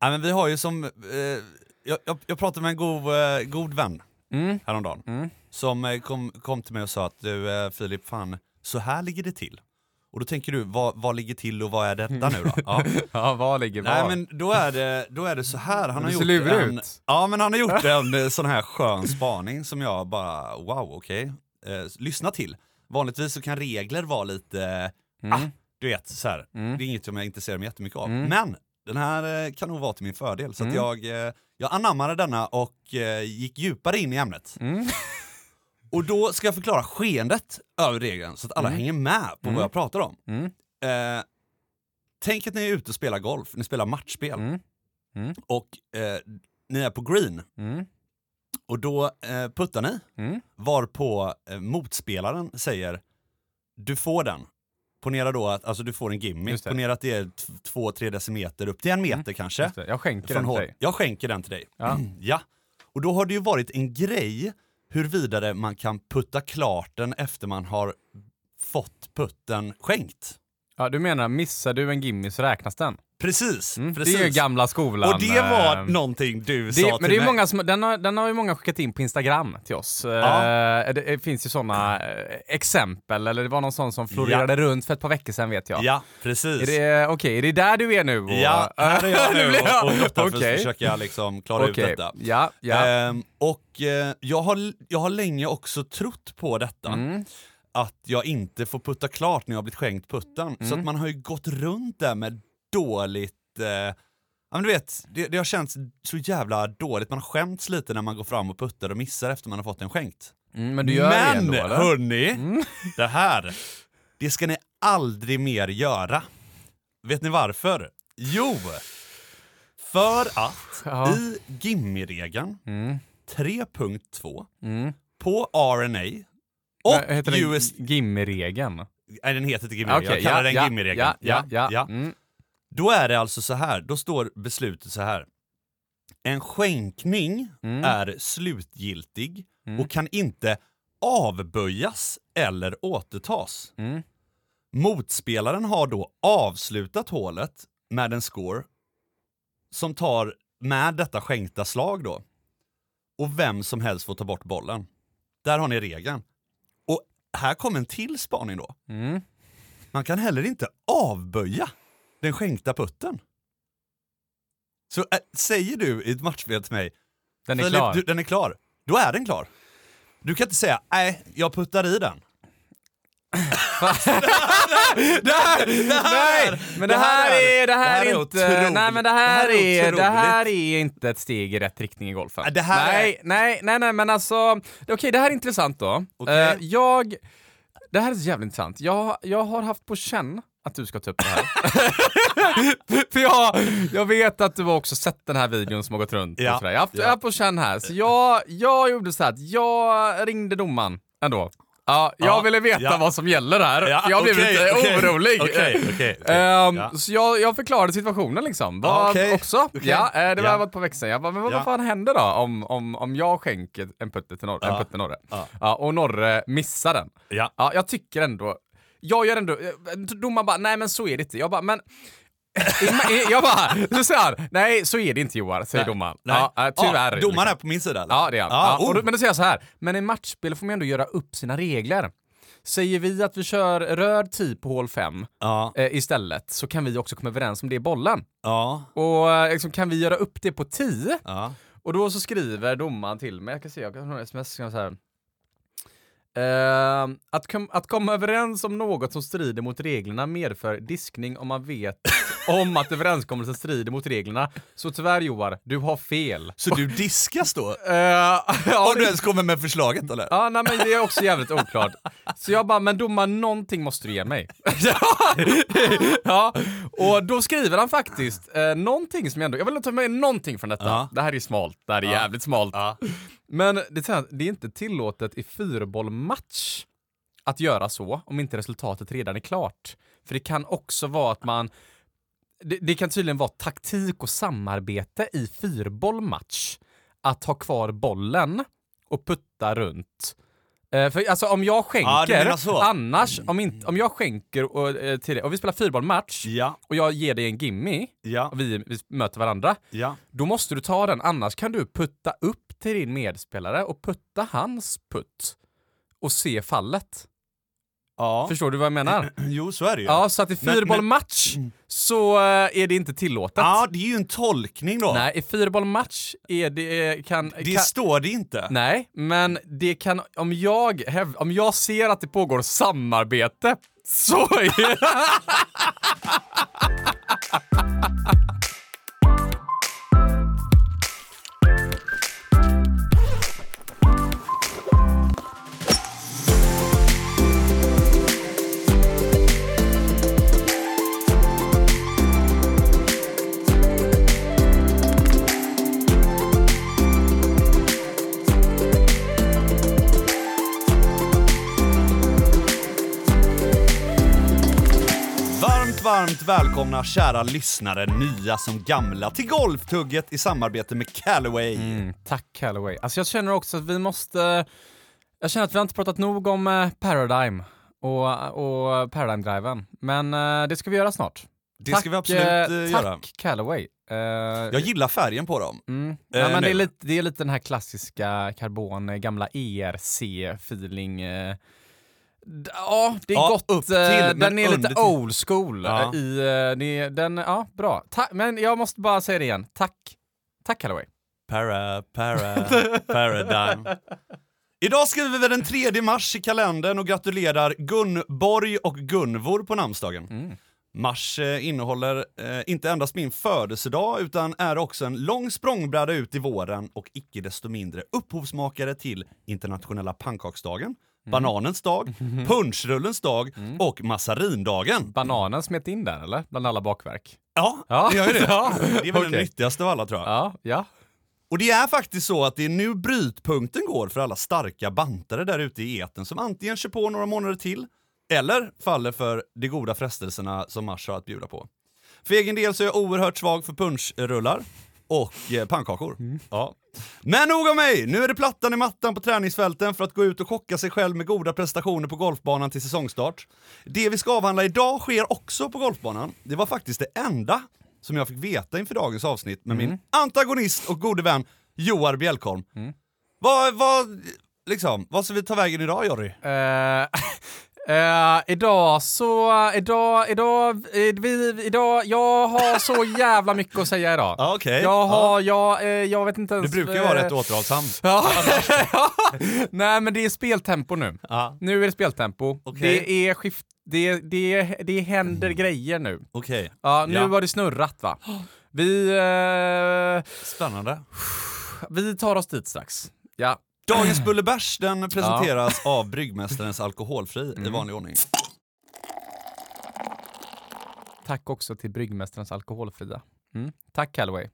Ja, men vi har ju som, eh, jag, jag, jag pratade med en god, eh, god vän Mm. häromdagen Mm. som eh, kom, kom till mig och sa att du eh, Filip, fan så här ligger det till. Och då tänker du, vad, vad ligger till och vad är detta nu då? Ja. Ja, vad ligger var? Nej men då är det, då är det så här, han har gjort en, ut. ja, men han har gjort en eh, sån här skön spaning som jag bara, wow okej, eh, lyssna till. Vanligtvis så kan regler vara lite, Mm. ah, du vet så här. Mm. det är inget som jag intresserar mig jättemycket av. Mm. Men den här eh, kan nog vara till min fördel så Mm. jag, eh, jag anammade denna och eh, gick djupare in i ämnet. Mm. Och då ska jag förklara skeendet över regeln så att alla Mm. hänger med på Mm. vad jag pratar om. Mm. Eh, tänk att ni är ute och spelar golf, ni spelar matchspel Mm. Mm. och eh, ni är på green Mm. och då eh, puttar ni Mm. varpå motspelaren säger du får den. Ponera då att alltså, du får en det. ponera att det är t- två, tre decimeter upp till en meter kanske. Just det, Jag skänker den till dig. Jag skänker den till dig. Ja. ja. Och då har det ju varit en grej huruvida man kan putta klart den efter man har fått putten skänkt. Ja, du menar, missar du en gimme så räknas den? Precis, Mm. precis. Det är ju gamla skolan. Och det var eh, någonting du det, sa till men det är mig. många som, den, har, den har ju många skickat in på Instagram till oss. Ja. Eh, det, det finns ju sådana exempel, eller det var någon sån som florerade runt för ett par veckor sedan vet jag. Ja, precis. Är det, okej, är det där du är nu? Och, Ja, här är jag Nu och, och blottar för Okej. att försöka liksom klara Okej, ut detta. Ja, ja. Ehm, och eh, jag, har, jag har länge också trott på detta. Mm. Att jag inte får putta klart när jag har blivit skänkt putten. Så Mm. att man har ju gått runt där med dåligt... Eh, ja, men du vet, det, det har känts så jävla dåligt. Man har skämts lite när man går fram och puttar och missar efter man har fått en skänkt. Mm, men du gör det Men ändå, eller? hörni, Mm. det här, det ska ni aldrig mer göra. Vet ni varför? Jo, för att Ja. i Gimme-regeln Mm. 3.2 Mm. på RNA och Men heter den US... Gimme-regeln? Nej, den heter inte Gimme-regeln. Okej, jag kallar ja, den ja, Gimme-regeln. Ja, ja, ja. Mm. Då är det alltså så här, då står beslutet så här. En skänkning Mm. är slutgiltig Mm. och kan inte avböjas eller återtas. Mm. Motspelaren har då avslutat hålet med en score som tar med detta skänkta slag då. Och vem som helst får ta bort bollen. Där har ni regeln. Här kommer en till spaning då. Mm. Man kan heller inte avböja den skänkta putten. Så äh, säger du i ett matchspel till mig, Den är klar. Du, den är klar. Då är den klar. Du kan inte säga, nej, jag puttar i den. Det här, det här, Nej, men det här är, det här är inte, otroligt. nej men det här är, det här är inte ett steg i rätt riktning i golfen. Nej, det här nej, är- nej, nej, nej, men alltså, okej det här är intressant då. Okej. Eh, jag, det här är så jävla intressant. Jag, jag har haft på känn att du ska ta upp det här. För jag, jag vet att du har också sett den här videon som har gått runt. Ja. Jag har haft- ja. på känn här. Så jag, jag gjorde så här att jag ringde domaren ändå. Ja, jag Ja, ville veta ja. vad som gäller här. Ja, jag blev okej, lite okej. orolig. Okej, okej. Ehm. Så jag, jag förklarade situationen liksom. Okej, Också. Ja, eh, det var Ja. ett par veckor sedan. Jag bara, men vad, vad fan händer då om, om, om jag skänker en putte till Norre, en putte Norre? Ja. Och Norre missar den. Ja. Ja, jag tycker ändå, jag gör ändå, domaren bara, nej men så är det inte. Jag bara, men jag bara, så säger han, nej så är det inte Johan, säger domaren. Nej. Ja, eh, tyvärr. Ja, domaren liksom. är på min sida eller? Ja, det är han. Ja, Ja, då, oh. men då säger jag så här, men i matchspel får man ändå göra upp sina regler. Säger vi att vi kör röd tid på hål 5 ja, eh, istället så kan vi också komma överens om det i bollen. ja, Och eh, liksom, kan vi göra upp det på 10? ja. Och då så skriver domaren till mig, jag kan se, jag kan ha sms, så här. Eh, att, kom, att komma överens om något som strider mot reglerna medför diskning om man vet om att överenskommelsen strider mot reglerna. Så tyvärr Joar, du har fel. Så du diskas då? Eh, ja, Om du ens kommer med förslaget eller? Ja, nej men det är också jävligt oklart. Så jag bara, men domaren, någonting måste du ge mig. ja, och då skriver han faktiskt eh, någonting som jag ändå, jag vill ta med någonting från detta. Ja. Det här är smalt, det här är jävligt smalt. Ja. Men det är, det är inte tillåtet i fyrbollmatch att göra så om inte resultatet redan är klart. För det kan också vara att man det, det kan tydligen vara taktik och samarbete i fyrbollmatch att ha kvar bollen och putta runt Eh, för alltså om jag Ja, skänker, så. annars, om, inte, om jag skänker och, eh, till dig, och vi spelar fyrbollmatch Ja, och jag ger dig en gimme ja, och vi, vi möter varandra, ja. då måste du ta den, annars kan du putta upp till din medspelare och putta hans putt och se fallet. Ja. Förstår du vad jag menar? Jo, så är det ju. Ja, så att i fyrbollmatch så eh, är det inte tillåtet. Ja, det är ju en tolkning då. Nej, i fyrbollmatch är det, eh, kan, Det kan, står det inte. Nej, men det kan, om jag, om jag ser att det pågår samarbete så är Varmt, välkomna kära lyssnare, nya som gamla, till Golftugget i samarbete med Callaway. Mm, tack Callaway. Alltså jag känner också att vi måste... Jag känner att vi har inte pratat nog om eh, Paradigm och, och Paradigm-driven. Men eh, det ska vi göra snart. Det ska vi absolut eh, eh, tack göra. Callaway. Eh, Jag gillar färgen på dem. Mm. Ja, men det, är lite, det är lite den här klassiska karbon, gamla ERC-feeling. eh. Ja, det är Ja, gott. upp till, eh, men den är lite till. old school. Ja. eh, I, eh, det, den, ja, bra. Ta- men jag måste bara säga det igen. Tack. Tack Callaway. Para, para, paradigm. Idag skriver vi den 3 mars i kalendern och gratulerar Gunborg och Gunvor på namnsdagen. Mm. Mars eh, innehåller eh, inte endast min födelsedag utan är också en lång språngbräda ut i våren och icke desto mindre upphovsmakare till internationella pannkaksdagen. Bananens dag, punschrullens dag och massarindagen. Bananen smet in där eller? Bland alla bakverk. Ja, Ja. det gör ju det. Ja, Det är väl den okej. nyttigaste av alla tror jag. Ja, ja. Och det är faktiskt så att det är nu brytpunkten går för alla starka bantare där ute i eten som antingen kör på några månader till eller faller för de goda frestelserna som Mars har att bjuda på. För egen del så är jag oerhört svag för punschrullar och eh, pannkakor. Ja. Men nog om mig! Nu är det plattan i mattan på träningsfälten för att gå ut och chocka sig själv med goda prestationer på golfbanan till säsongstart. Det vi ska avhandla idag sker också på golfbanan. Det var faktiskt det enda som jag fick veta inför dagens avsnitt med min antagonist och gode vän Joar Bjälkholm. Vad, vad, liksom, vad ska vi ta vägen idag Jorry? Eh, eh, idag så, idag, idag, eh, vi, idag, jag har så jävla mycket att säga idag. Ja, okej. Jag har, jag, eh, jag vet inte ens... Du brukar vara rätt återhållsam. Ja. Nej men det är speltempo nu. Ja. Nu är det speltempo. Okej. Det är skift, det, det, det händer grejer nu. Okej, Ja, nu Ja. har det snurrat va. Vi, spännande. vi tar oss dit strax. Ja. Dagens Bullebärs den presenteras av Bryggmästarens Alkoholfri i vanlig ordning. Tack också till Bryggmästarens Alkoholfria. Mm. Tack Callaway.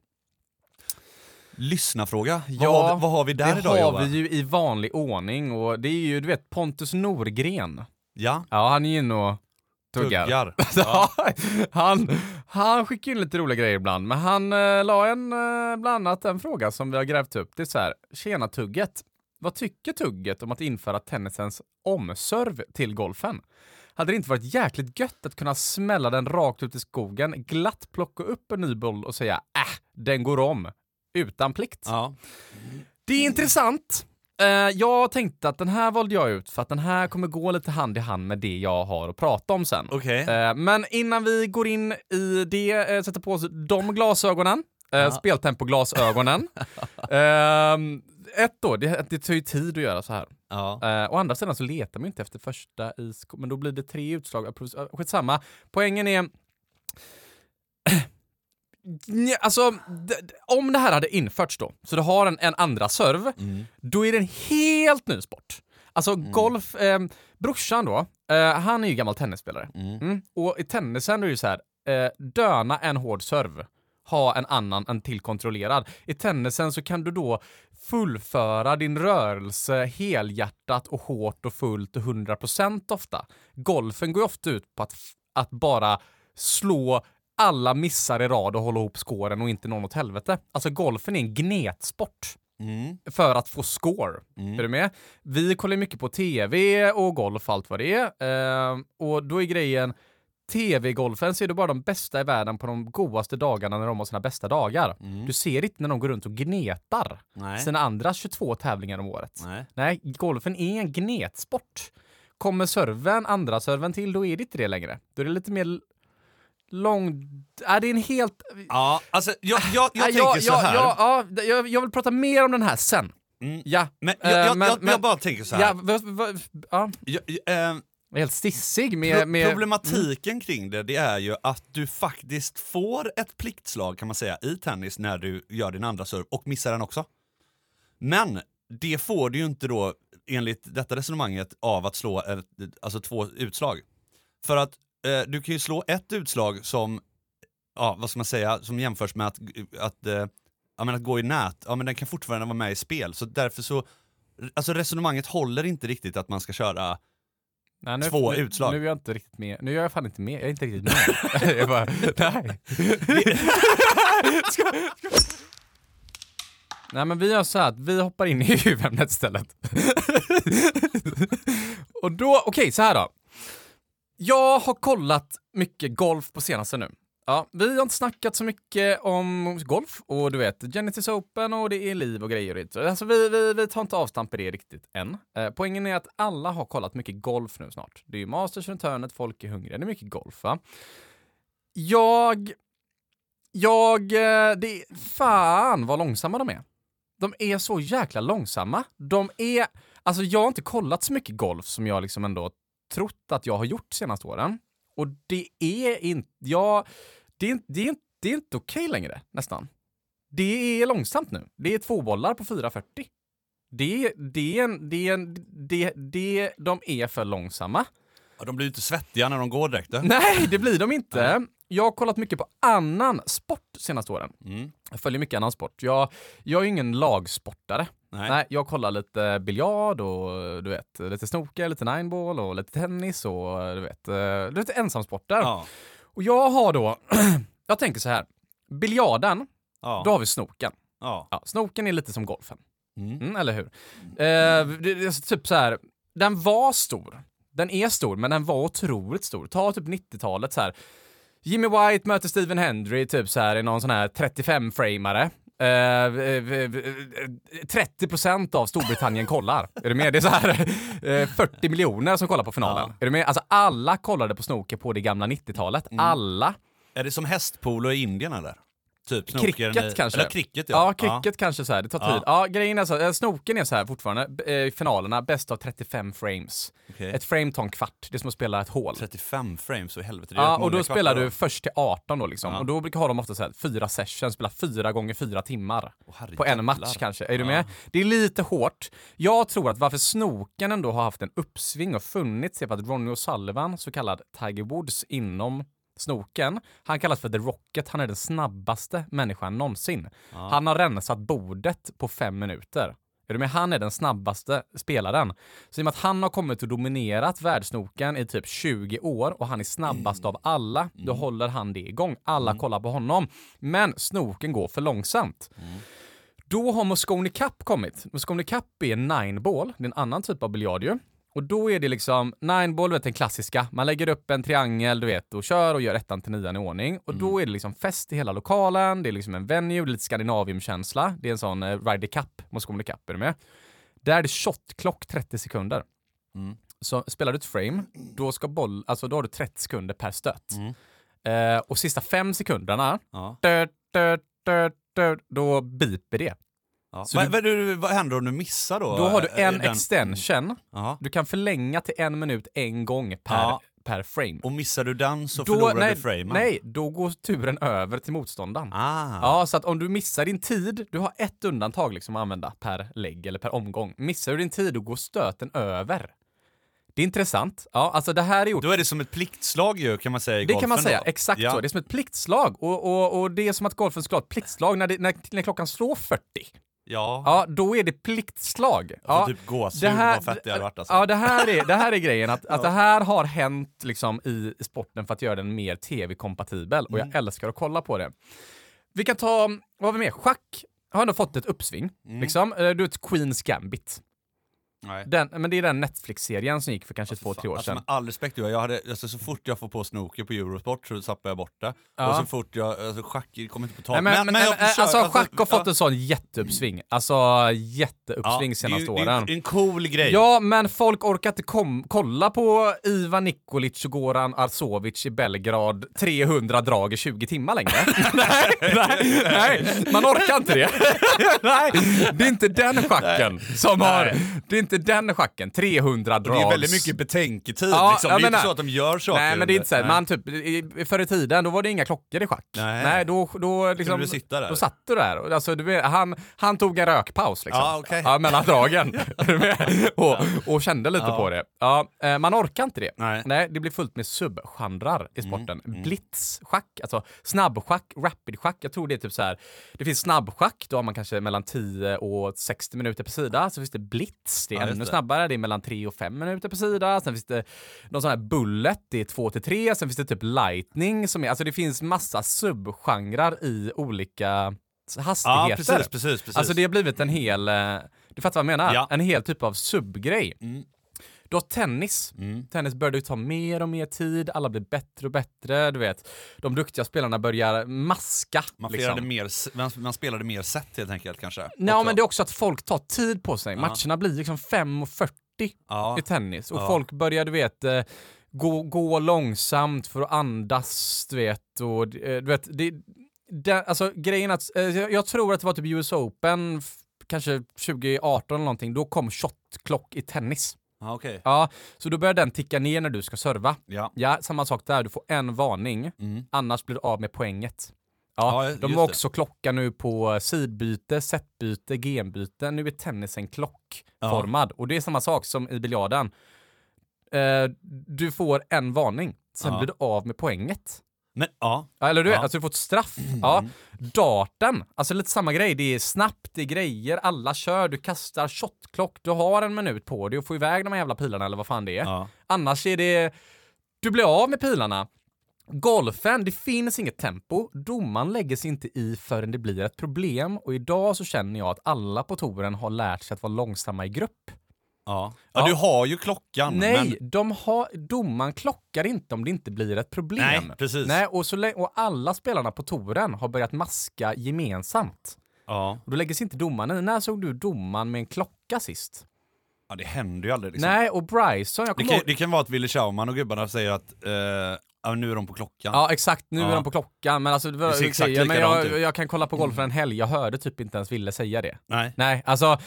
Lyssnafråga. Ja, vad, har vi, vad har vi där det idag har Joar? vi ju i vanlig ordning och det är ju du vet Pontus Norgren. Ja, Ja, han är ju inne och tuggar. tuggar. Ja, han, han skickar in lite roliga grejer ibland, men han eh, la en, eh, bland annat en fråga som vi har grävt upp. Det är så här, tjena Tugget. Vad tycker Tugget om att införa tennisens omserv till golfen? Hade det inte varit jäkligt gött att kunna smälla den rakt ut i skogen, glatt plocka upp en ny boll och säga äh, den går om, utan plikt? Ja. Det är intressant. Eh, jag tänkte att den här valde jag ut för att den här kommer gå lite hand i hand med det jag har att prata om sen. Okej. Eh, men innan vi går in i det, eh, sätter på oss de glasögonen, eh, speltempoglasögonen. ett då, det, det tar ju tid att göra så här. Ja. Eh, å andra sidan så letar man inte efter första i men då blir det tre utslag. Uh, skitsamma. Poängen är... Alltså, om det här hade införts då, så du har en, en andra serv, då är det en helt ny sport. Alltså golf, eh, brorsan då, eh, han är ju gammal tennisspelare. Mm. Och i tennisen är det ju så här, eh, döna en hård serv, ha en annan, en till kontrollerad. I tennisen så kan du då fullföra din rörelse helhjärtat och hårt och fullt och 100% ofta. Golfen går ju ofta ut på att, att bara slå alla missar i rad och hålla ihop skåren och inte någon åt helvete. Alltså golfen är en gnetsport. Mm. för att få score. Är du med? Vi kollar mycket på tv och golf och allt vad det är. Eh, och då är grejen, tv-golfen ser du bara de bästa i världen på de godaste dagarna när de har sina bästa dagar. Du ser inte när de går runt och gnetar Nej. sina andra 22 tävlingar om året. Nej. Nej, golfen är en gnetsport. Kommer serven, andra serven till, då är det inte det längre. Då är det lite mer lång... Är det är en helt... Ja, alltså jag, jag, jag Ja, tänker ja, så här. Ja, ja, jag, jag vill prata mer om den här sen. Mm. Ja. Men jag, eh, jag, men- jag, jag bara tänker så här. Ja, vad, vad, ja. Jag, jag, är helt stissig med... Med Problematiken kring det, det är ju att du faktiskt får ett pliktslag kan man säga i tennis när du gör din andra serve och missar den också. Men det får du ju inte då enligt detta resonemanget av att slå ett, alltså två utslag. För att eh, du kan ju slå ett utslag som, ja vad ska man säga, som jämförs med att, att, eh, ja, men att gå i nät, ja men den kan fortfarande vara med i spel. Så därför så, alltså resonemanget håller inte riktigt att man ska köra nej, nu, två nu, utslag. Nu är jag inte riktigt med. Nu är jag fan inte med. Jag är inte riktigt med. jag bara, nej. Ska- Nej men vi gör så här att vi hoppar in i huvudämnet istället. och då, okej så här då. Jag har kollat mycket golf på senaste nu. Ja, vi har inte snackat så mycket om golf och du vet, Genesis Open och det är liv och grejer. och. Alltså vi, vi, vi tar inte avstamp i det riktigt än. Eh, poängen är att alla har kollat mycket golf nu snart. Det är ju Masters runt hörnet, folk är hungriga, det är mycket golf va. Jag... Jag... eh, Det är... Fan vad långsamma de är. De är så jäkla långsamma. De är... Alltså jag har inte kollat så mycket golf som jag liksom ändå trott att jag har gjort senaste åren. Och det är inte... Jag, det är, det är, det är inte okej längre, nästan. Det är långsamt nu. Det är två bollar på 4.40. Det, det, är en, det, en, det, det, de är för långsamma. Ja, de blir ju inte svettiga när de går direkt. då. Nej, det blir de inte. Jag har kollat mycket på annan sport senaste åren. Mm. Jag följer mycket annan sport. Jag, jag är ju ingen lagsportare. Nej. Nej, jag kollar lite biljard och du vet, lite snooker, lite nineball och lite tennis och du vet, eh, lite ensamsporter. Ja. Och jag har då, jag tänker så här, biljarden, Ja. då har vi snoken. ja. Ja, snoken är lite som golfen. Mm. Mm, eller hur? Eh, det, det, typ så här, den var stor. Den är stor, men den var otroligt stor. Ta typ 90-talet så här. Jimmy White möter Stephen Hendry typ så här i någon sån här 35-framare. Uh, 30% av Storbritannien kollar. Är du med? Det är så här eh, 40 miljoner som kollar på finalen. Ja. Är du med? Alltså alla kollade på snooker på det gamla 90-talet. Alla. Är det som hästpolo i Indien eller? Typ Cricket i, kanske. Eller cricket Ja, cricket kanske så här. det tar Ja. tid. Ja, grejen är så här, eh, snoken är så här fortfarande, eh, finalerna, bäst av 35 frames. Okej. Ett frame tar en kvart, det är som att spela ett hål. 35 frames, så i helvete. det Ja, och då spelar kvartar du först till 18 då liksom. Ja. Och då brukar ha de ofta så här, fyra sessions, spela fyra gånger fyra timmar. Herre på en match kanske. Är du Ja. med? Det är lite hårt. Jag tror att varför snoken ändå har haft en uppsving och funnits är för att Ronnie O'Sullivan, så kallad Tiger Woods inom snoken, han kallas för The Rocket. Han är den snabbaste människan någonsin. Han har rensat bordet på fem minuter. Är du med? Han är den snabbaste spelaren. Så i och med att han har kommit och dominerat världssnoken i typ 20 år och han är snabbast av alla, då håller han det igång. Alla kollar på honom. Men snoken går för långsamt. Då har Mosconi Cup kommit. Mosconi Cup är nine ball, det är en annan typ av biljard ju. Och då är det liksom, nine ball, du vet den klassiska. Man lägger upp en triangel, du vet, och kör och gör ettan till nian i ordning. Och då är det liksom fest i hela lokalen, det är liksom en venue, lite Skandinavium-känsla. Det är en sån eh, Ryder Cup, Mosconi Cup, är du med? Där är det shot-klock 30 sekunder. Mm. Så spelar du ett frame, då ska boll, alltså då har du 30 sekunder per stöt. Mm. Eh, och sista fem sekunderna, Ja. dö, dö, dö, då biper det. Ja. Vad, du- vad, vad händer om du missar då? Då har du eh, en den- extension. Ja. Du kan förlänga till en minut en gång per, Ja. per frame. Och missar du den så Då, förlorar nej, du framen. nej, då går turen över till motståndaren. Ah. Ja, så att om du missar din tid, du har ett undantag liksom att använda per lägg eller per omgång. Missar du din tid, då går stöten över. Det är intressant. Ja, alltså det här är gjort Då är det som ett pliktslag ju, kan man säga i Det kan man golfen säga, då. exakt ja. så. Det är som ett pliktslag. Och, och, och det är som att golfen ska ha ett pliktslag när, det, när, när klockan slår 40. Ja. Ja, då är det pliktslag. Jag får Ja, typ gåshud vad fett det hade varit alltså. Ja, det här är, det här är grejen. Att, att det här har hänt liksom i sporten för att göra den mer tv-kompatibel. Och jag Mm. älskar att kolla på det. Vi kan ta, vad har vi mer? Schack har ändå fått ett uppsving. Liksom. Eh, Du vet Queens Gambit. Nej. Den, men det är den Netflix-serien som gick för kanske två, tre år Alltså, sedan. med all respekt, jag hade, alltså, så fort jag får på snooker på Eurosport så zappar jag bort det. Ja. Och så fort jag, alltså schack kommer inte på tal. Nej, men, men, jag men, försöker- alltså, schack har fått ja, en sån jätteuppsving. Alltså jätteuppsving ja, senaste det åren. Det är en cool grej. Ja, men folk orkar inte kom, kolla på Ivan Nikolic och Goran Arsovic i Belgrad 300 drag i 20 timmar längre. nej, nej, nej, man orkar inte det. nej, det är inte den schacken som har... Det är inte den schacken. 300 Och drags... det är väldigt mycket betänketid. Ja, liksom. det är menar- inte så att de gör saker. Nej men det är inte så här, man typ, i- förr i tiden då var det inga klockor i schack. Nej. då, då liksom, du sitta där? Då satt du där. Alltså, du han, han tog en rökpaus liksom. Ja, okej. ja, mellan dragen. Och, och kände lite Ja. på det. Ja, eh, man orkar inte det. Nej. det blir fullt med subgenrer i sporten. Mm, Blitzschack, alltså snabbschack, rapidschack. Jag tror det är typ så här. det finns snabbschack, då har man kanske mellan 10 och 60 minuter per sida. Så finns det blitz, det är ännu det. snabbare, det är mellan 3 och 5 minuter per sida. Sen finns det någon sån här bullet, det är 2 till 3. Sen finns det typ lightning som är, alltså det finns massa subgenrer i olika hastigheter. Ja, precis, precis, precis. Alltså det har blivit en hel, eh, du fattar vad jag menar? Ja. En hel typ av subgrej. Mm. Du har tennis. Tennis börjar ju ta mer och mer tid, alla blir bättre och bättre, du vet. De duktiga spelarna börjar maska. man, liksom. spelade mer, man, man spelade mer set helt enkelt kanske. Nej, men det är också att folk tar tid på sig. Matcherna blir liksom 5.40 Ja. i tennis och Ja. folk börjar, du vet, eh, gå, gå långsamt för att andas, du vet. Och, eh, du vet det, det, alltså grejen att, eh, jag tror att det var typ US Open, kanske 2018 eller någonting, då kom shotklock i tennis. Ja, okej. Ja, så då börjar den ticka ner när du ska serva. Ja. Ja, samma sak där, du får en varning, Mm. annars blir du av med poänget. Ja, Ja, de det. har också klocka nu på sidbyte, setbyte, genbyte. Nu är tennisen klockformad. Och det är samma sak som i biljarden. Eh, du får en varning, sen Ja. blir du av med poänget. Men, ja. Ja, eller du vet, Ja. alltså du får ett straff. Ja. Darten, alltså lite samma grej. Det är snabbt, det är grejer, alla kör, du kastar shotklock, du har en minut på dig att få iväg de här jävla pilarna eller vad fan det är. Ja. Annars är det... Du blir av med pilarna. Golfen, det finns inget tempo. Domaren lägger sig inte i förrän det blir ett problem. Och idag så känner jag att alla på touren har lärt sig att vara långsamma i grupp. Ja. ja, Ja. du har ju klockan. Nej, Men, de har, domaren klockar inte om det inte blir ett problem. Nej, precis. Nej, och, så, och alla spelarna på touren har börjat maska gemensamt. ja. Och då lägger sig inte domaren i. När såg du domaren med en klocka sist? ja, det händer ju aldrig. Liksom. Nej, och Bryson, jag Det, kan, ihåg... det kan vara att Willy Schauman och gubbarna säger att eh, ja, nu är de på klockan. Ja exakt, nu Ja. är de på klockan men alltså det, var, Det okej, men jag, ut. Mm. jag kan kolla på golfen en helg, jag hörde typ inte ens Ville säga det. Nej. Nej, alltså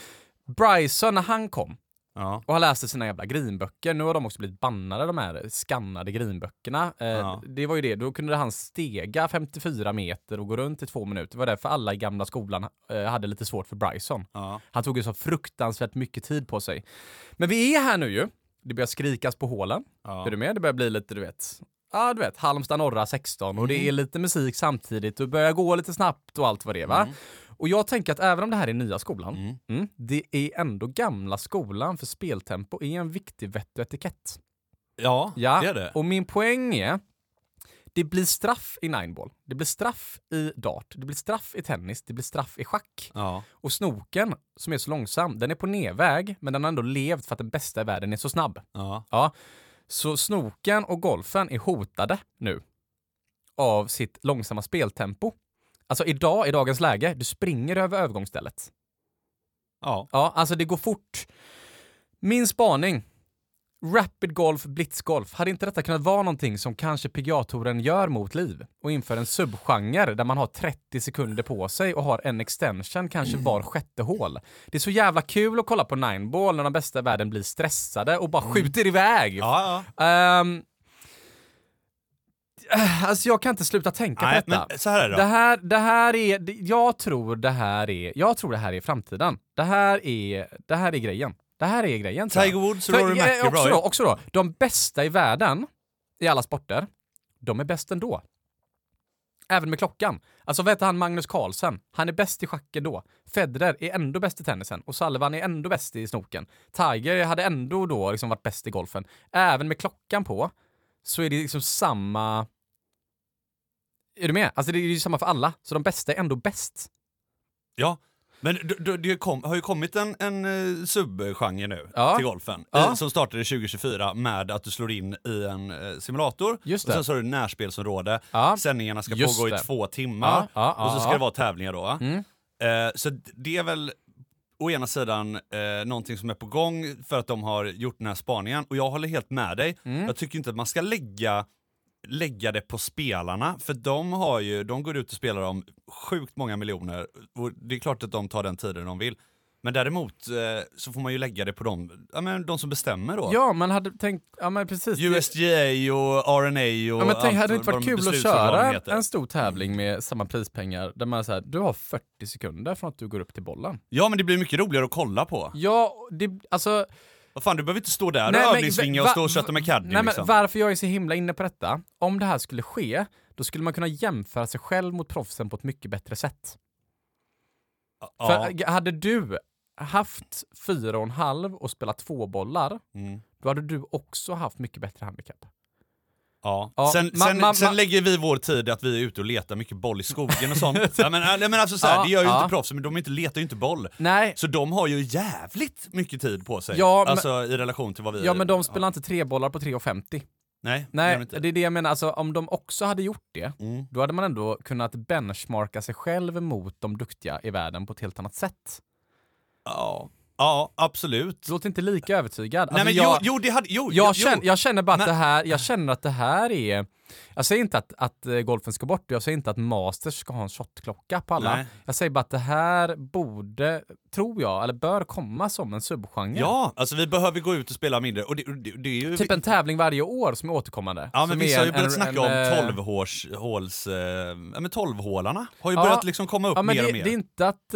Bryson när han kom Ja. och han läste sina jävla grinböcker, nu har de också blivit bannade de här skannade grinböckerna. Eh, Ja. Det var ju det, då kunde han stega 54 meter och gå runt i två minuter. Det var därför alla i gamla skolan eh, hade lite svårt för Bryson. Ja. Han tog ju så fruktansvärt mycket tid på sig. Men vi är här nu ju. Det börjar skrikas på hålen. Är du med? Det börjar bli lite, du vet, ja du vet, Halmstad norra 16 och Mm. det är lite musik samtidigt och börjar gå lite snabbt och allt vad det är va? Och jag tänker att även om det här är nya skolan, Mm. mm, det är ändå gamla skolan för speltempo är en viktig vett och etikett. Ja, Ja, det är det. och min poäng är det blir straff i nineball, det blir straff i dart, det blir straff i tennis, det blir straff i schack. Ja. Och snoken, som är så långsam, den är på nedväg, men den har ändå levt för att den bästa i världen är så snabb. Ja. Ja, så snoken och golfen är hotade nu av sitt långsamma speltempo. Alltså idag, i dagens läge, du springer över övergångsstället. Ja. Ja, alltså det går fort. Min spaning. Rapid golf, blitzgolf. Hade inte detta kunnat vara någonting som kanske PGA-touren gör mot liv? Och inför en subgenre där man har 30 sekunder på sig och har en extension kanske var sjätte hål. Det är så jävla kul att kolla på nineball när de bästa i världen blir stressade och bara skjuter iväg. Ja, ja. Ehm, alltså jag kan inte sluta tänka Nej, på detta. men så här är det. Det här, det här är, jag tror det här är, jag tror det här är framtiden. Det här är, det här är grejen. Det här är grejen. Tiger Woods och Rory eh, också, McIlroy. då, också då, de bästa i världen i alla sporter, de är bäst ändå. Även med klockan. Alltså vad heter han Magnus Carlsen? Han är bäst i schacken då. Federer är ändå bäst i tennisen och Sullivan är ändå bäst i snoken. Tiger hade ändå då liksom varit bäst i golfen. Även med klockan på så är det liksom samma... Är du med? Alltså det är ju samma för alla. Så de bästa är ändå bäst. Ja, Men det kom, har ju kommit en, en eh, subgenre nu Ja. till golfen, Ja. eh, som startade 2024 med att du slår in i en eh, simulator, och sen så har du närspelsområde, Ja. sändningarna ska Just pågå i det. två timmar, och så ska det vara tävlingar då. Mm. Eh, så det är väl å ena sidan eh, någonting som är på gång för att de har gjort den här spaningen, och jag håller helt med dig. Mm. Jag tycker inte att man ska lägga lägga det på spelarna, för de har ju, de går ut och spelar om sjukt många miljoner, och det är klart att de tar den tiden de vill. Men däremot eh, så får man ju lägga det på de, ja, men de som bestämmer då. Ja, man hade tänkt, ja men precis. USGA och RNA och Ja, men tänk, hade det inte varit kul att köra en stor tävling med samma prispengar där man säger du har 40 sekunder från att du går upp till bollen? Ja men det blir mycket roligare att kolla på. Ja, det, alltså... Vad fan, du behöver inte stå där Nej, och men övningsvinga och stå och kötta med caddy Nej, men liksom. varför jag är så himla inne på detta, om det här skulle ske, då skulle man kunna jämföra sig själv mot proffsen på ett mycket bättre sätt. ja. För hade du haft fyra och en halv och spelat två bollar, Mm. då hade du också haft mycket bättre handikapp. Ja. Ja, sen ma- sen, ma- sen ma- lägger vi vår tid att vi är ute och letar mycket boll i skogen och sånt. ja, men, men alltså, så här, Ja, det gör ju ja. inte proffsen, men de inte, letar ju inte boll. Nej, Så de har ju jävligt mycket tid på sig. Ja, men- alltså i relation till vad vi... ja men de spelar inte tre bollar på 3,50. Nej, det Nej, inte. det är det jag menar. Alltså, om de också hade gjort det, Mm. då hade man ändå kunnat benchmarka sig själv mot de duktiga i världen på ett helt annat sätt. Ja. Ja, absolut. Du låter inte lika övertygad. Nej Alltså, men jag, jo, jo, det hade... Jo, jag, jo, känner, jag känner bara att Men- det här, jag känner att det här är... Jag säger inte att, att eh, golfen ska bort, jag säger inte att Masters ska ha en shotklocka på alla. Nej. Jag säger bara att det här borde, tror jag, eller bör komma som en subgenre. Ja, alltså vi behöver gå ut och spela mindre. Och det, det, det är ju... Typ en tävling varje år som är återkommande. Ja men vissa har ju börjat en- snacka en, om eh, 12 håls, håls, eh, ja men 12-hålarna har ju Ja. börjat liksom komma upp Ja, men mer det, och mer. det, är inte att,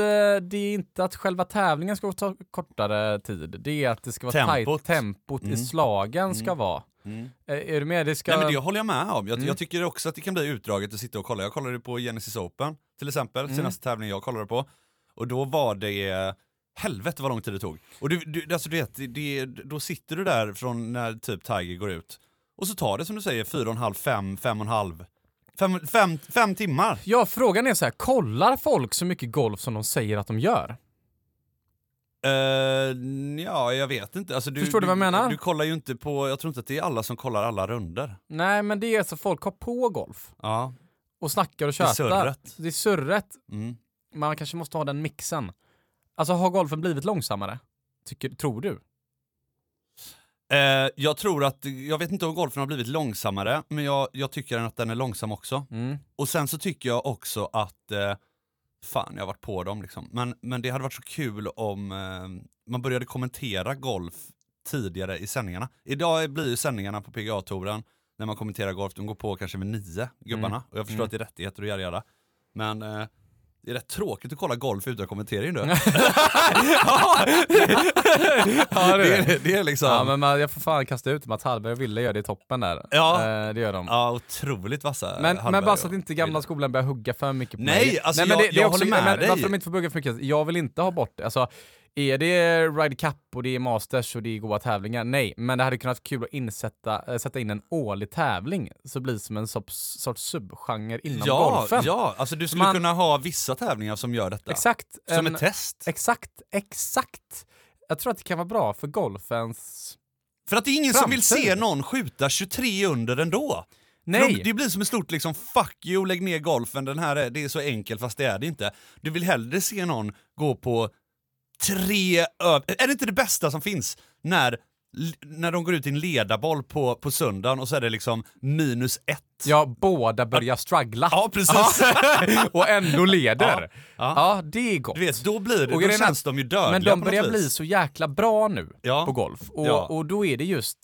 det är inte att själva tävlingen ska ta kortare tid. Det är att det ska vara Tempot. tajt. Tempot i Mm. slagen ska vara. Mm. Eh, Är du med? Det ska... Nej men det håller jag med om. Jag, Mm. jag tycker också att det kan bli utdraget att sitta och kolla. Jag kollade på Genesis Open till exempel, Mm. senaste tävlingen jag kollade på. Och då var det, helvete vad lång tid det tog. Och du, du, alltså du vet, det, det, då sitter du där från när typ Tiger går ut. Och så tar det som du säger fyra och en halv, fem, fem och en halv. Fem, fem, fem timmar. Ja, frågan är så här, kollar folk så mycket golf som de säger att de gör? Eh, ja, jag vet inte. Alltså, du, Förstår du vad jag menar? Du kollar ju inte på, jag tror inte att det är alla som kollar alla runder. Nej, men det är så folk har på golf Ja. och snackar och Det är tjötar. surret. Det är surret. Mm. Man kanske måste ha den mixen. Alltså har golfen blivit långsammare? Tycker, tror du? Eh, jag tror att, jag vet inte om golfen har blivit långsammare, men jag, jag tycker att den är långsam också. Mm. Och sen så tycker jag också att, eh, fan jag har varit på dem liksom, men, men det hade varit så kul om eh, man började kommentera golf tidigare i sändningarna. Idag blir ju sändningarna på PGA-touren, när man kommenterar golf, de går på kanske med nio, gubbarna. Mm. Och jag förstår Mm. att det är rättigheter och yada yada. Men eh, det är rätt tråkigt att kolla golf utan kommentering nu. ja, det, är, det är liksom... Ja, men man, jag får fan kasta ut Mats Hallberg och Wille gör det i toppen där. Ja. Eh, det gör de. Ja, otroligt vassa Men, men bara så att inte gamla skolan börjar hugga för mycket på Nej, mig. alltså men jag- det, det jag också, håller med men dig. Varför de inte får bugga för mycket? Jag vill inte ha bort det. Alltså, är det Ryder Cup och det är Masters och det är goda tävlingar? Nej, men det hade kunnat vara kul att insätta, äh, sätta in en årlig tävling så blir det som en sorts, sorts subgenre inom ja, golfen. Ja, alltså du skulle Man- kunna ha vissa tävlingar som gör detta. Exakt. Som en- ett test. Exakt, exakt. Jag tror att det kan vara bra för golfens... För att det är ingen som vill Framtid. se någon skjuta 23 under ändå. Nej! För Det blir som ett stort liksom, fuck you, lägg ner golfen, den här är, det är så enkelt fast det är det inte. Du vill hellre se någon gå på tre över... Är det inte det bästa som finns? När, när de går ut i en ledarboll på, på söndagen och så är det liksom minus ett. Ja, båda börjar struggla. Ja, precis. och ändå leder. Ja, Ja, ja. det är gott. Du vet, då blir det, Och då är känns de ju dödliga Men de börjar bli så jäkla bra nu Ja. på golf. Och, Ja. och då är det just,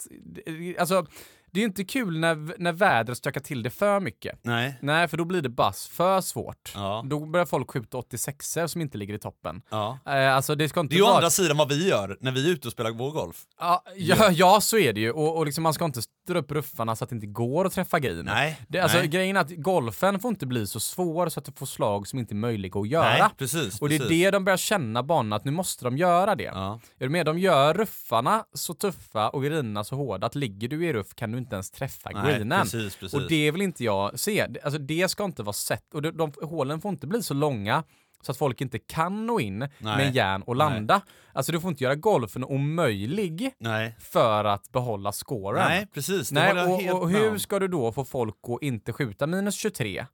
alltså det är inte kul när, när vädret stökar till det för mycket. Nej. Nej, för då blir det bass för svårt. Ja. Då börjar folk skjuta 86 som inte ligger i toppen. Ja. Eh, alltså det ska inte Det är ju vara... andra sidan vad vi gör när vi är ute och spelar vår golf. Ja, ja, ja, så är det ju. Och, och liksom, man ska inte dra upp ruffarna så att det inte går att träffa green. Nej. Det, alltså, Nej. Grejen är att golfen får inte bli så svår så att du får slag som inte är möjliga att göra. Nej, precis. Och det är precis. det de börjar känna banan, att nu måste de göra det. Ja. Är du med? De gör ruffarna så tuffa och greenerna så hårda att ligger du i ruff kan du inte ens träffa Nej, greenen. precis, precis. Och det vill inte jag se. Alltså det ska inte vara sett. Och de, de, hålen får inte bli så långa Så att folk inte kan nå in Nej. med järn och landa. Alltså du får inte göra golfen omöjlig Nej. för att behålla scoren. Nej, precis. Det Nej, och, och hur ska du då få folk att inte skjuta minus 23?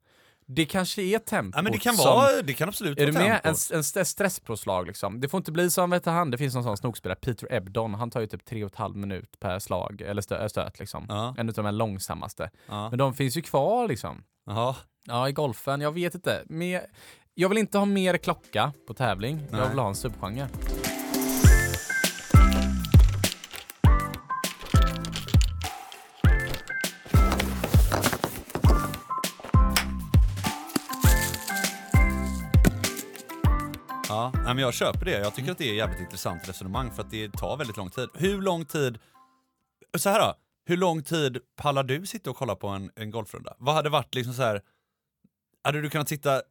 Det kanske är tempot Ja, men det kan som... vara, det kan absolut Är du vara med? En, tempot. en st- stresspåslag liksom. Det får inte bli som, vet du, han, det finns någon sån snokspelare, Peter Ebdon, han tar ju typ tre och ett halv minut per slag, eller stö, stöt liksom. Ja. En utav de här långsammaste. Ja. Men de finns ju kvar liksom. Jaha. Ja, i golfen, jag vet inte. Mer, jag vill inte ha mer klocka på tävling, jag Nej. vill ha en subgenre. Nej, men jag köper det. Jag tycker att det är ett jävligt intressant resonemang för att det tar väldigt lång tid. Hur lång tid, så här då, hur lång tid pallar du sitta och kolla på en, en golfrunda? Vad hade varit liksom så här, hade du kunnat sitta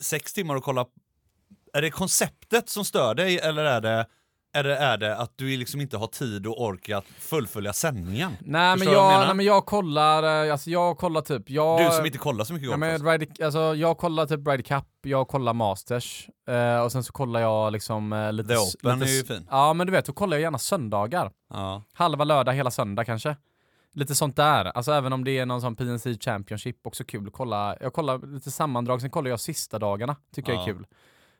sex timmar och kolla, är det konceptet som stör dig eller är det, det, är det att du liksom inte har tid och ork att fullfölja sändningen? Nej men, Förstår jag jag, nej men jag kollar, eh, alltså jag kollar typ, jag... Du som inte kollar så mycket Ja, golf. men alltså. Ryder, alltså, jag kollar typ Ryder Cup, jag kollar Masters eh, och sen så kollar jag liksom eh, lite... The Open lite är ju fin. Ja men du vet, då kollar jag gärna söndagar. ja. Halva lördag, hela söndag kanske. Lite sånt där. Alltså även om det är någon sån PNC Championship, också kul att kolla. Jag kollar lite sammandrag, sen kollar jag sista dagarna. Tycker jag är Ja. kul.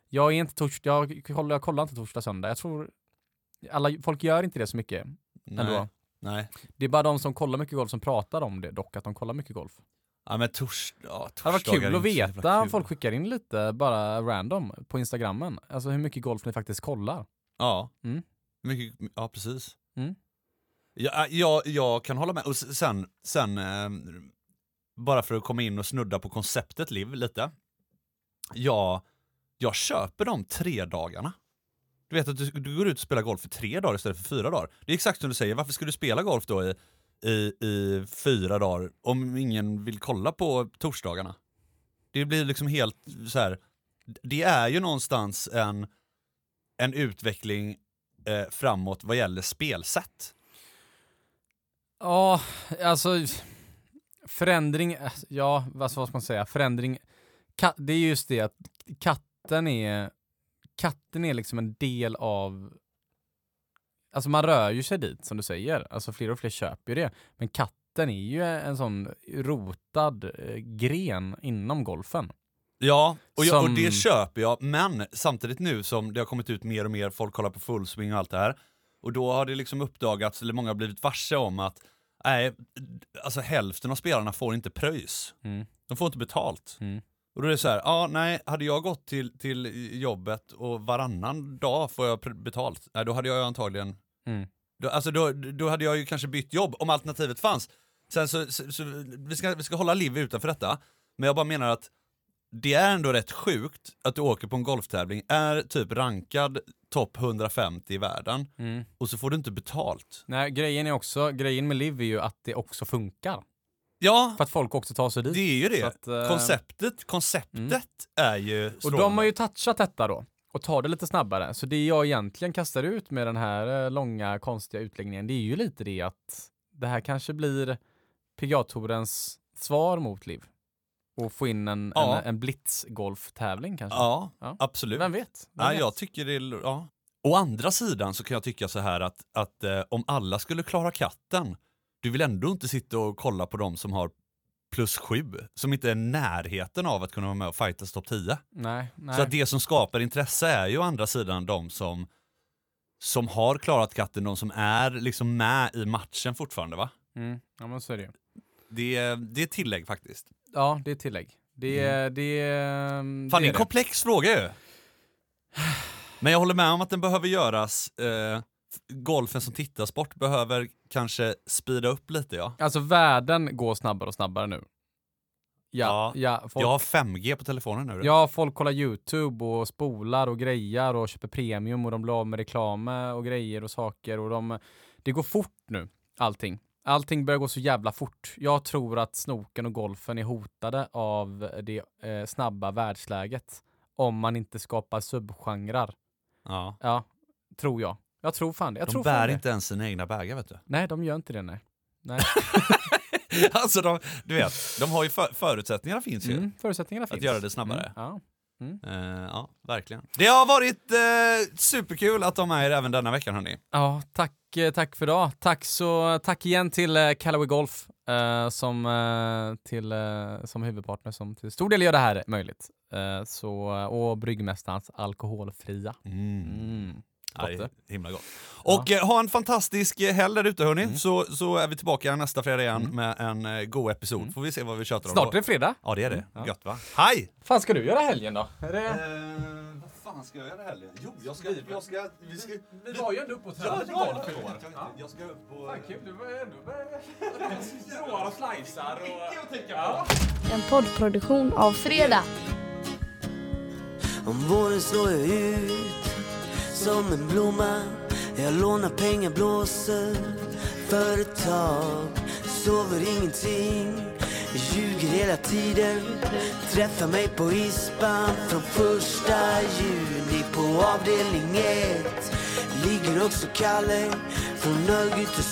Jag är inte tors- jag, kollar, jag kollar inte torsdag, söndag. Jag tror alla, folk gör inte det så mycket Nej. ändå. Nej. Det är bara de som kollar mycket golf som pratar om det dock, att de kollar mycket golf. Ja men tors, ja, Det hade varit torsdagar kul att veta kul. folk skickar in lite bara random på instagrammen. Alltså hur mycket golf ni faktiskt kollar. Ja, Mm. mycket, ja precis. Mm. Ja, jag, jag kan hålla med. Och sen, sen eh, bara för att komma in och snudda på konceptet liv lite. Ja, jag köper de tre dagarna. Du vet att du, du går ut och spelar golf för tre dagar istället för fyra dagar. Det är exakt som du säger, varför ska du spela golf då i, i, i fyra dagar om ingen vill kolla på torsdagarna? Det blir liksom helt så här. det är ju någonstans en, en utveckling eh, framåt vad gäller spelsätt. Ja, alltså förändring, ja vad ska man säga, förändring, det är just det att katten är, katten är liksom en del av, alltså man rör ju sig dit som du säger, alltså fler och fler köper ju det, men katten är ju en sån rotad eh, gren inom golfen. Ja, och, jag, och Som- det köper jag, men samtidigt nu som det har kommit ut mer och mer, folk kollar på fullswing och allt det här, och då har det liksom uppdagats, eller många har blivit varse om att nej, alltså hälften av spelarna får inte pröjs. Mm. De får inte betalt. Mm. Och då är det så här, ja nej, hade jag gått till, till jobbet och varannan dag får jag betalt, nej då hade jag antagligen Mm. då, alltså då, då hade jag ju kanske bytt jobb om alternativet fanns. Sen så, så, så vi, ska, vi ska hålla liv utanför detta, men jag bara menar att det är ändå rätt sjukt att du åker på en golftävling, är typ rankad topp 150 i världen Mm. och så får du inte betalt. Nej, grejen är också, grejen med liv är ju att det också funkar. Ja, För att folk också tar sig dit. det är ju det. Att, eh, konceptet, konceptet är ju Och strålande. de har ju touchat detta då och tar det lite snabbare. Så det jag egentligen kastar ut med den här eh, långa konstiga utläggningen, det är ju lite det att det här kanske blir PGA-tourens svar mot Liv. Och få in en, Ja. en, en blitzgolftävling kanske. Ja, Ja. absolut. Vem vet? Vem Ja, vet? jag tycker det är, ja. Å andra sidan så kan jag tycka så här att, att eh, om alla skulle klara katten, du vill ändå inte sitta och kolla på de som har plus sju, som inte är närheten av att kunna vara med och fightas topp 10. Nej, nej. Så att det som skapar intresse är ju å andra sidan de som, som har klarat katten, de som är liksom med i matchen fortfarande va? Mm. Ja men så är det. Det, är- det är tillägg faktiskt. Ja, det är tillägg. Det är... Det Mm. Fan det är det en komplex fråga ju. Men jag håller med om att den behöver göras, eh, golfen som tittarsport behöver kanske speeda upp lite ja. Alltså världen går snabbare och snabbare nu. Ja, ja, folk, Jag har 5G på telefonen nu. ja, folk kollar YouTube och spolar och grejar och köper premium och de blir av med reklam och grejer och saker och de, det går fort nu, allting. Allting börjar gå så jävla fort. Jag tror att snoken och golfen är hotade av det eh, snabba världsläget. Om man inte skapar subgenrer. Ja. Ja, tror jag. Jag tror fan det. Jag De tror bär det. inte ens sina egna bägar vet du. Nej, de gör inte det nej. Nej. alltså de, du vet, de har ju för, förutsättningarna finns ju. Mm, förutsättningarna finns. göra det snabbare. Mm, ja. Mm. Eh, ja, verkligen. Det har varit eh, superkul att de är här även denna veckan hörni. Ja, tack, eh, tack för idag. Tack, så, tack igen till eh, Callaway Golf eh, som, till, som huvudpartner som till stor del gör det här möjligt. Så, och Bryggmästarens alkoholfria. Mm. Ja, himla gott. Och eh, ha en fantastisk eh, helg där ute hörni, Mm. så, så är vi tillbaka nästa fredag igen med en eh, god episod. Får vi se vad vi tjötar om Snart är det fredag. Ja det är det. Ja. Gött va? Hej! fan ska du göra helgen då? Är det... Eh, vad fan ska jag göra helgen? Jo, jag ska... Jag ska vi ska Vi var ju ändå uppe och Ja, tränade ja, golf i jag ska upp på... Fan kul, du var ändå stråar och slicear och... Ja. En poddproduktion av Fredag. Om våren slår ut som en blomma. Jag lånar pengar, blåser företag. Sover ingenting, ljuger hela tiden. Träffar mig på hispan från första juni. På avdelning ett Ligger också Kalle från Örgryte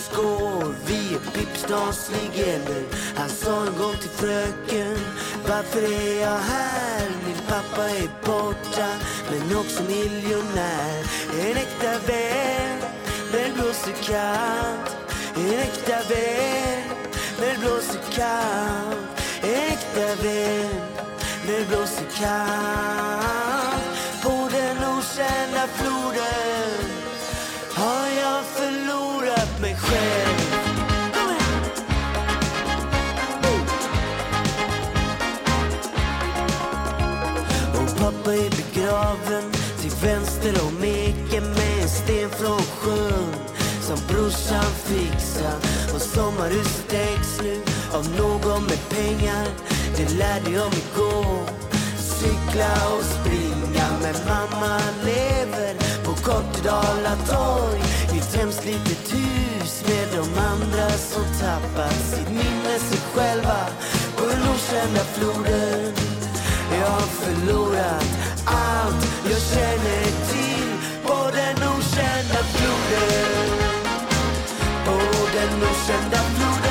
Vi är Pippstans legender Han sa en gång till fröken Varför är jag här? Pappa är borta Men också miljonär. En äkta vän När det blåser kallt. En äkta vän När det blåser kallt. En äkta vän När det blåser kallt. På den okända floden har jag förlorat mig själv. Vänster om eken med en sten från sjön som brorsan fixat. och sommarhuset ägs nu av någon med pengar. Det lärde jag mig gå cykla och springa men mamma lever på Kortedala torg. I ett hemskt litet hus med de andra som tappat sitt minne sig själva på den okända floden. Jag har förlorat allt jag känner till. På den okända floden. På den okända floden.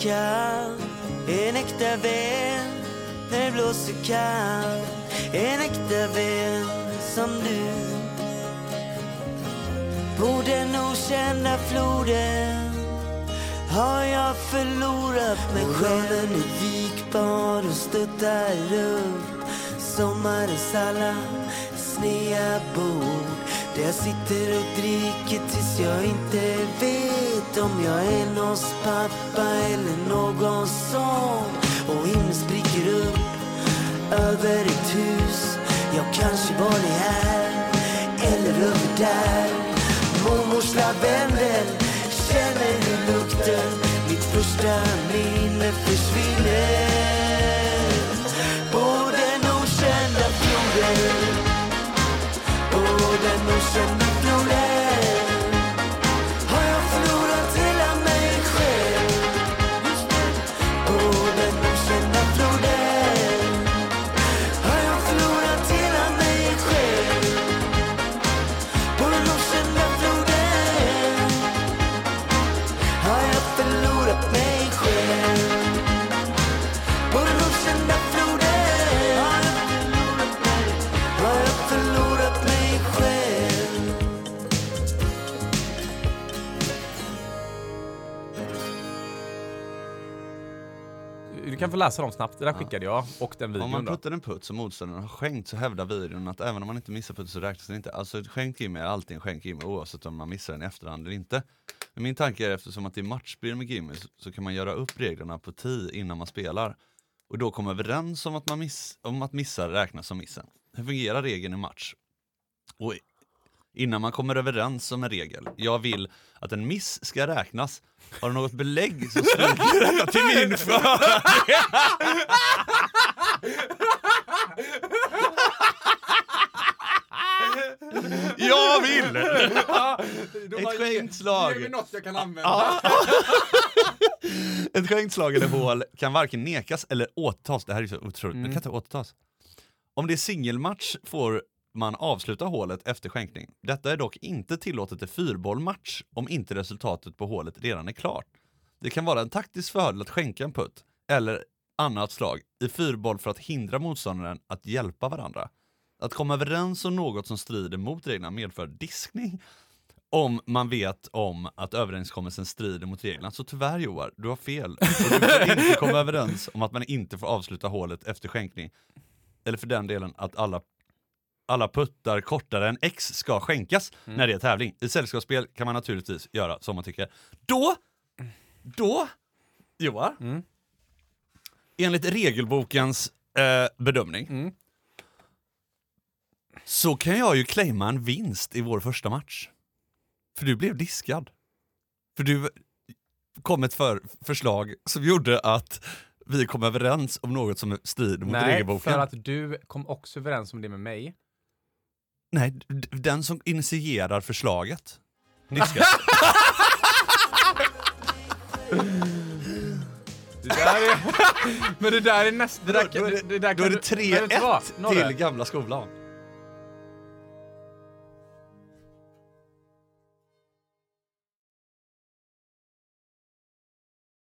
Blåser En äkta vän. När det blåser kallt En äkta vän som du. På den okända floden. Har jag förlorat mig själv? Sjön är vikbar och stöttar upp. Sommarens alla snea bord. Där jag sitter och dricker tills jag inte vet Om jag är någons pappa eller någon son. Och himlen spricker upp över ett hus. Jag kanske var det här eller över där. Mormors lavendel känner du lukten. Mitt första minne försvinner. Du kan få läsa dem snabbt. Det där skickade jag och den Om videon man då. puttar en putt som motståndaren har skänkt så hävdar videon att även om man inte missar putten så räknas den inte. Alltså ett skänk Jimmy är alltid en skänk Jimmy oavsett om man missar den i efterhand eller inte. Men min tanke är eftersom att det är matchspel med Jimmy så, så kan man göra upp reglerna på 10 innan man spelar. Och då komma överens om att, man miss, om att missa räknas som missen. Hur fungerar regeln i match? Och innan man kommer överens om en regel, jag vill att en miss ska räknas. Har du något belägg så stryker detta till min fördel. Jag vill! Då Ett ge- skänkslag. Ge mig något jag kan använda. Ett skänkslag eller hål kan varken nekas eller återtas. Det här är så otroligt, Mm. det kan inte återtas. Om det är singelmatch får man avsluta hålet efter skänkning. Detta är dock inte tillåtet i fyrbollmatch om inte resultatet på hålet redan är klart. Det kan vara en taktisk fördel att skänka en putt eller annat slag i fyrboll för att hindra motståndaren att hjälpa varandra. Att komma överens om något som strider mot reglerna medför diskning om man vet om att överenskommelsen strider mot reglerna. Så tyvärr Joar, du har fel. Och du får inte komma överens om att man inte får avsluta hålet efter skänkning. Eller för den delen att alla, alla puttar kortare än X ska skänkas när det är tävling. I sällskapsspel kan man naturligtvis göra som man tycker. Då, då, Joar, Mm. enligt regelbokens eh, bedömning Mm. så kan jag ju claima en vinst i vår första match. För du blev diskad. För du kom ett för förslag som gjorde att vi kom överens om något som strider mot Nej, regelboken. för att du kom också överens om det med mig. Nej, den som initierar förslaget diskas. Det där är... Men det där är nästa... Då, är det, det där då är kan det du- Men vet du vad, 3-1 Norre? till gamla skolan.